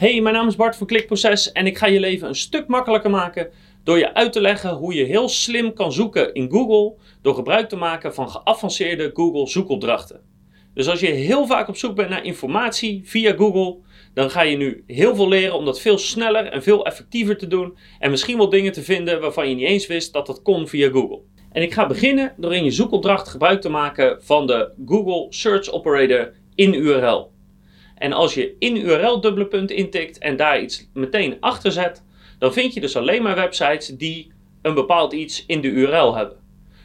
Hey, mijn naam is Bart van Klikproces en ik ga je leven een stuk makkelijker maken door je uit te leggen hoe je heel slim kan zoeken in Google door gebruik te maken van geavanceerde Google zoekopdrachten. Dus als je heel vaak op zoek bent naar informatie via Google, dan ga je nu heel veel leren om dat veel sneller en veel effectiever te doen en misschien wel dingen te vinden waarvan je niet eens wist dat dat kon via Google. En ik ga beginnen door in je zoekopdracht gebruik te maken van de Google Search Operator in URL. En als je in URL dubbele punt intikt en daar iets meteen achter zet, dan vind je dus alleen maar websites die een bepaald iets in de URL hebben.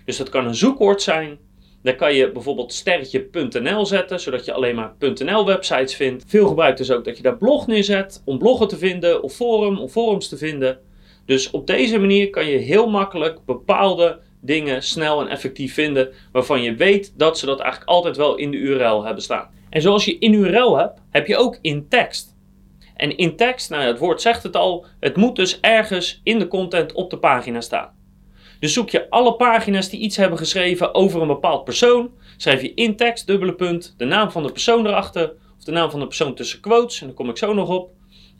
Dus dat kan een zoekwoord zijn. Dan kan je bijvoorbeeld sterretje.nl zetten, zodat je alleen maar .nl websites vindt. Veel gebruikt is ook dat je daar blog neerzet om bloggen te vinden of forum om forums te vinden. Dus op deze manier kan je heel makkelijk bepaalde dingen snel en effectief vinden waarvan je weet dat ze dat eigenlijk altijd wel in de URL hebben staan. En zoals je in URL hebt, heb je ook in tekst. En in tekst, nou ja, het woord zegt het al, het moet dus ergens in de content op de pagina staan. Dus zoek je alle pagina's die iets hebben geschreven over een bepaald persoon, schrijf je in tekst, dubbele punt, de naam van de persoon erachter, of de naam van de persoon tussen quotes, en daar kom ik zo nog op.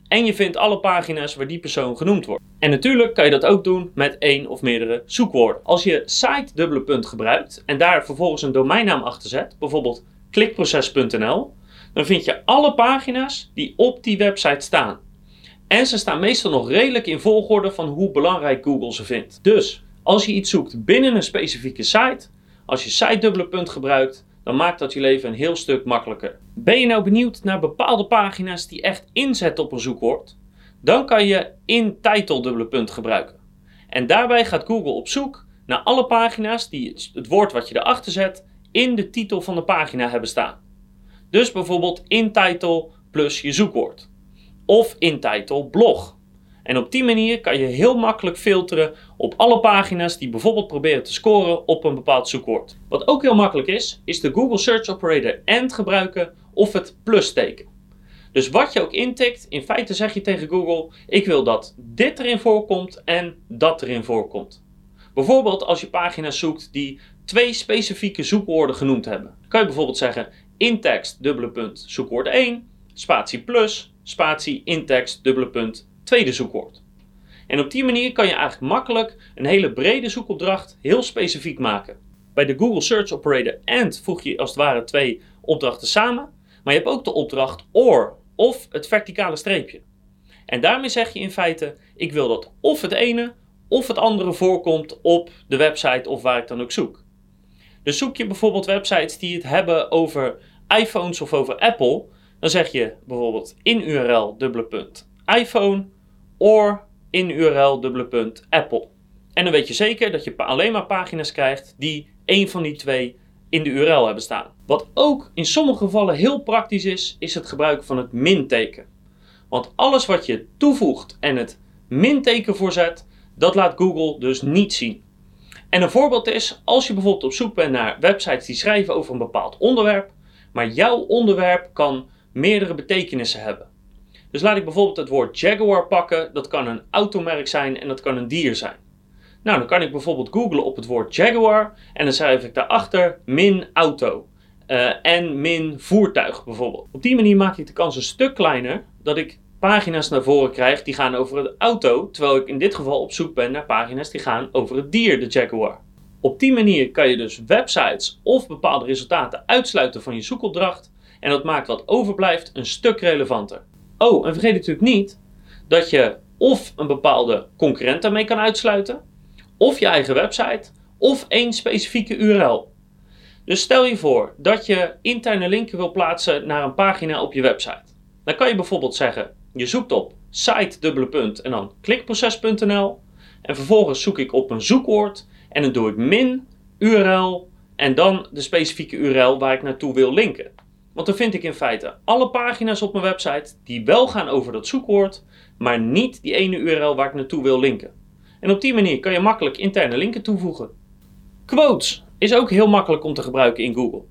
En je vindt alle pagina's waar die persoon genoemd wordt. En natuurlijk kan je dat ook doen met één of meerdere zoekwoorden. Als je site dubbele punt gebruikt en daar vervolgens een domeinnaam achter zet, bijvoorbeeld klikproces.nl, dan vind je alle pagina's die op die website staan. En ze staan meestal nog redelijk in volgorde van hoe belangrijk Google ze vindt. Dus als je iets zoekt binnen een specifieke site, als je site dubbele punt gebruikt, dan maakt dat je leven een heel stuk makkelijker. Ben je nou benieuwd naar bepaalde pagina's die echt inzetten op een zoekwoord? Dan kan je in title dubbele punt gebruiken. En daarbij gaat Google op zoek naar alle pagina's die het woord wat je erachter zet in de titel van de pagina hebben staan. Dus bijvoorbeeld in title plus je zoekwoord. Of in title blog. En op die manier kan je heel makkelijk filteren op alle pagina's die bijvoorbeeld proberen te scoren op een bepaald zoekwoord. Wat ook heel makkelijk is, is de Google Search Operator AND gebruiken of het plus teken. Dus wat je ook intikt, in feite zeg je tegen Google: ik wil dat dit erin voorkomt en dat erin voorkomt. Bijvoorbeeld als je pagina's zoekt die twee specifieke zoekwoorden genoemd hebben. kan je bijvoorbeeld zeggen in tekst dubbele punt zoekwoord 1, spatie plus, spatie in tekst dubbele punt tweede zoekwoord. En op die manier kan je eigenlijk makkelijk een hele brede zoekopdracht heel specifiek maken. Bij de Google Search Operator AND voeg je als het ware twee opdrachten samen, maar je hebt ook de opdracht OR of het verticale streepje. En daarmee zeg je in feite: ik wil dat of het ene of het andere voorkomt op de website of waar ik dan ook zoek. Dus zoek je bijvoorbeeld websites die het hebben over iPhones of over Apple, dan zeg je bijvoorbeeld in URL dubbele punt iPhone of in URL dubbele punt Apple. En dan weet je zeker dat je alleen maar pagina's krijgt die één van die twee in de URL hebben staan. Wat ook in sommige gevallen heel praktisch is, is het gebruiken van het minteken. Want alles wat je toevoegt en het minteken voorzet, dat laat Google dus niet zien. En een voorbeeld is, als je bijvoorbeeld op zoek bent naar websites die schrijven over een bepaald onderwerp, maar jouw onderwerp kan meerdere betekenissen hebben. Dus laat ik bijvoorbeeld het woord Jaguar pakken, dat kan een automerk zijn en dat kan een dier zijn. Nou, dan kan ik bijvoorbeeld googlen op het woord Jaguar en dan schrijf ik daarachter min auto uh, en min voertuig bijvoorbeeld. Op die manier maak ik de kans een stuk kleiner dat ik pagina's naar voren krijg die gaan over de auto, terwijl ik in dit geval op zoek ben naar pagina's die gaan over het dier, de Jaguar. Op die manier kan je dus websites of bepaalde resultaten uitsluiten van je zoekopdracht en dat maakt wat overblijft een stuk relevanter. Oh, en vergeet natuurlijk niet dat je of een bepaalde concurrent daarmee kan uitsluiten, of je eigen website, of één specifieke URL. Dus stel je voor dat je interne linken wil plaatsen naar een pagina op je website. Dan kan je bijvoorbeeld zeggen je zoekt op site en dan klikproces.nl. En vervolgens zoek ik op een zoekwoord en dan doe ik min URL en dan de specifieke URL waar ik naartoe wil linken. Want dan vind ik in feite alle pagina's op mijn website die wel gaan over dat zoekwoord, maar niet die ene URL waar ik naartoe wil linken. En op die manier kan je makkelijk interne linken toevoegen. Quotes is ook heel makkelijk om te gebruiken in Google.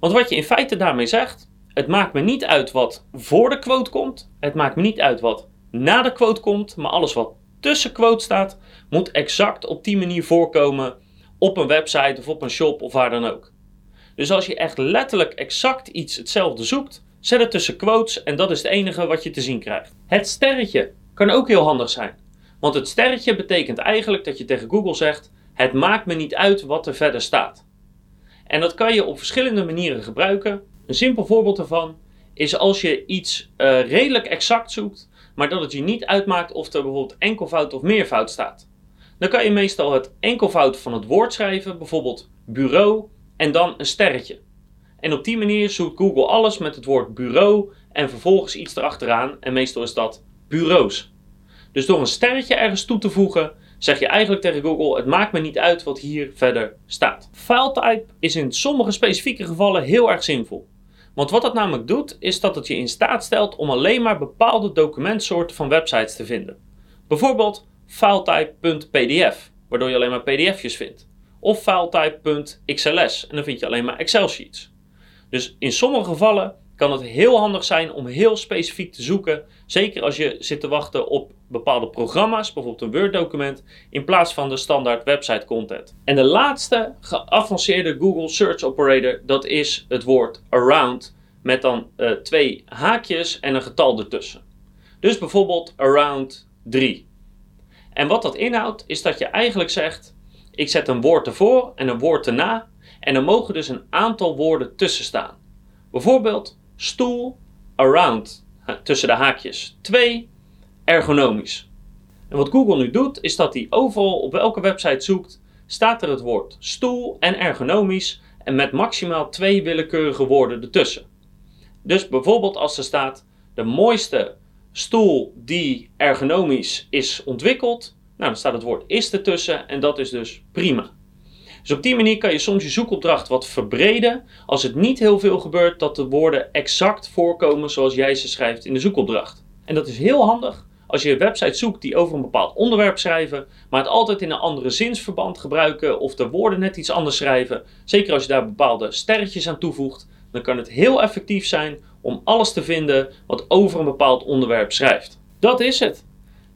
Want wat je in feite daarmee zegt, het maakt me niet uit wat voor de quote komt. Het maakt me niet uit wat na de quote komt. Maar alles wat tussen quote staat, moet exact op die manier voorkomen op een website of op een shop of waar dan ook. Dus als je echt letterlijk exact iets hetzelfde zoekt, zet het tussen quotes en dat is het enige wat je te zien krijgt. Het sterretje kan ook heel handig zijn. Want het sterretje betekent eigenlijk dat je tegen Google zegt: Het maakt me niet uit wat er verder staat. En dat kan je op verschillende manieren gebruiken. Een simpel voorbeeld daarvan is als je iets uh, redelijk exact zoekt, maar dat het je niet uitmaakt of er bijvoorbeeld enkelvoud of meervoud staat. Dan kan je meestal het enkelvoud van het woord schrijven, bijvoorbeeld bureau en dan een sterretje. En op die manier zoekt Google alles met het woord bureau en vervolgens iets erachteraan en meestal is dat bureaus. Dus door een sterretje ergens toe te voegen, zeg je eigenlijk tegen Google: het maakt me niet uit wat hier verder staat. Filetype is in sommige specifieke gevallen heel erg zinvol. Want wat dat namelijk doet, is dat het je in staat stelt om alleen maar bepaalde documentsoorten van websites te vinden. Bijvoorbeeld filetype.pdf, waardoor je alleen maar pdf'jes vindt. Of filetype.xls, en dan vind je alleen maar Excel sheets. Dus in sommige gevallen kan het heel handig zijn om heel specifiek te zoeken. Zeker als je zit te wachten op bepaalde programma's, bijvoorbeeld een Word-document, in plaats van de standaard website content. En de laatste geavanceerde Google Search Operator, dat is het woord around, met dan uh, twee haakjes en een getal ertussen. Dus bijvoorbeeld around 3. En wat dat inhoudt, is dat je eigenlijk zegt: ik zet een woord ervoor en een woord erna, en er mogen dus een aantal woorden tussen staan. Bijvoorbeeld stoel, around, tussen de haakjes. 2, ergonomisch. En wat Google nu doet, is dat hij overal op welke website zoekt, staat er het woord stoel en ergonomisch en met maximaal twee willekeurige woorden ertussen. Dus bijvoorbeeld als er staat de mooiste stoel die ergonomisch is ontwikkeld, nou dan staat het woord is ertussen en dat is dus prima. Dus op die manier kan je soms je zoekopdracht wat verbreden als het niet heel veel gebeurt dat de woorden exact voorkomen zoals jij ze schrijft in de zoekopdracht. En dat is heel handig als je een website zoekt die over een bepaald onderwerp schrijven, maar het altijd in een andere zinsverband gebruiken of de woorden net iets anders schrijven. Zeker als je daar bepaalde sterretjes aan toevoegt, dan kan het heel effectief zijn om alles te vinden wat over een bepaald onderwerp schrijft. Dat is het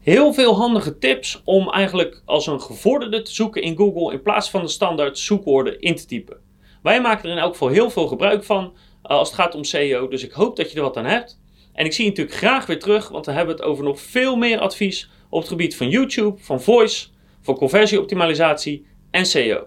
heel veel handige tips om eigenlijk als een gevorderde te zoeken in Google in plaats van de standaard zoekwoorden in te typen. Wij maken er in elk geval heel veel gebruik van uh, als het gaat om SEO, dus ik hoop dat je er wat aan hebt. En ik zie je natuurlijk graag weer terug, want we hebben het over nog veel meer advies op het gebied van YouTube, van voice, van conversieoptimalisatie en SEO.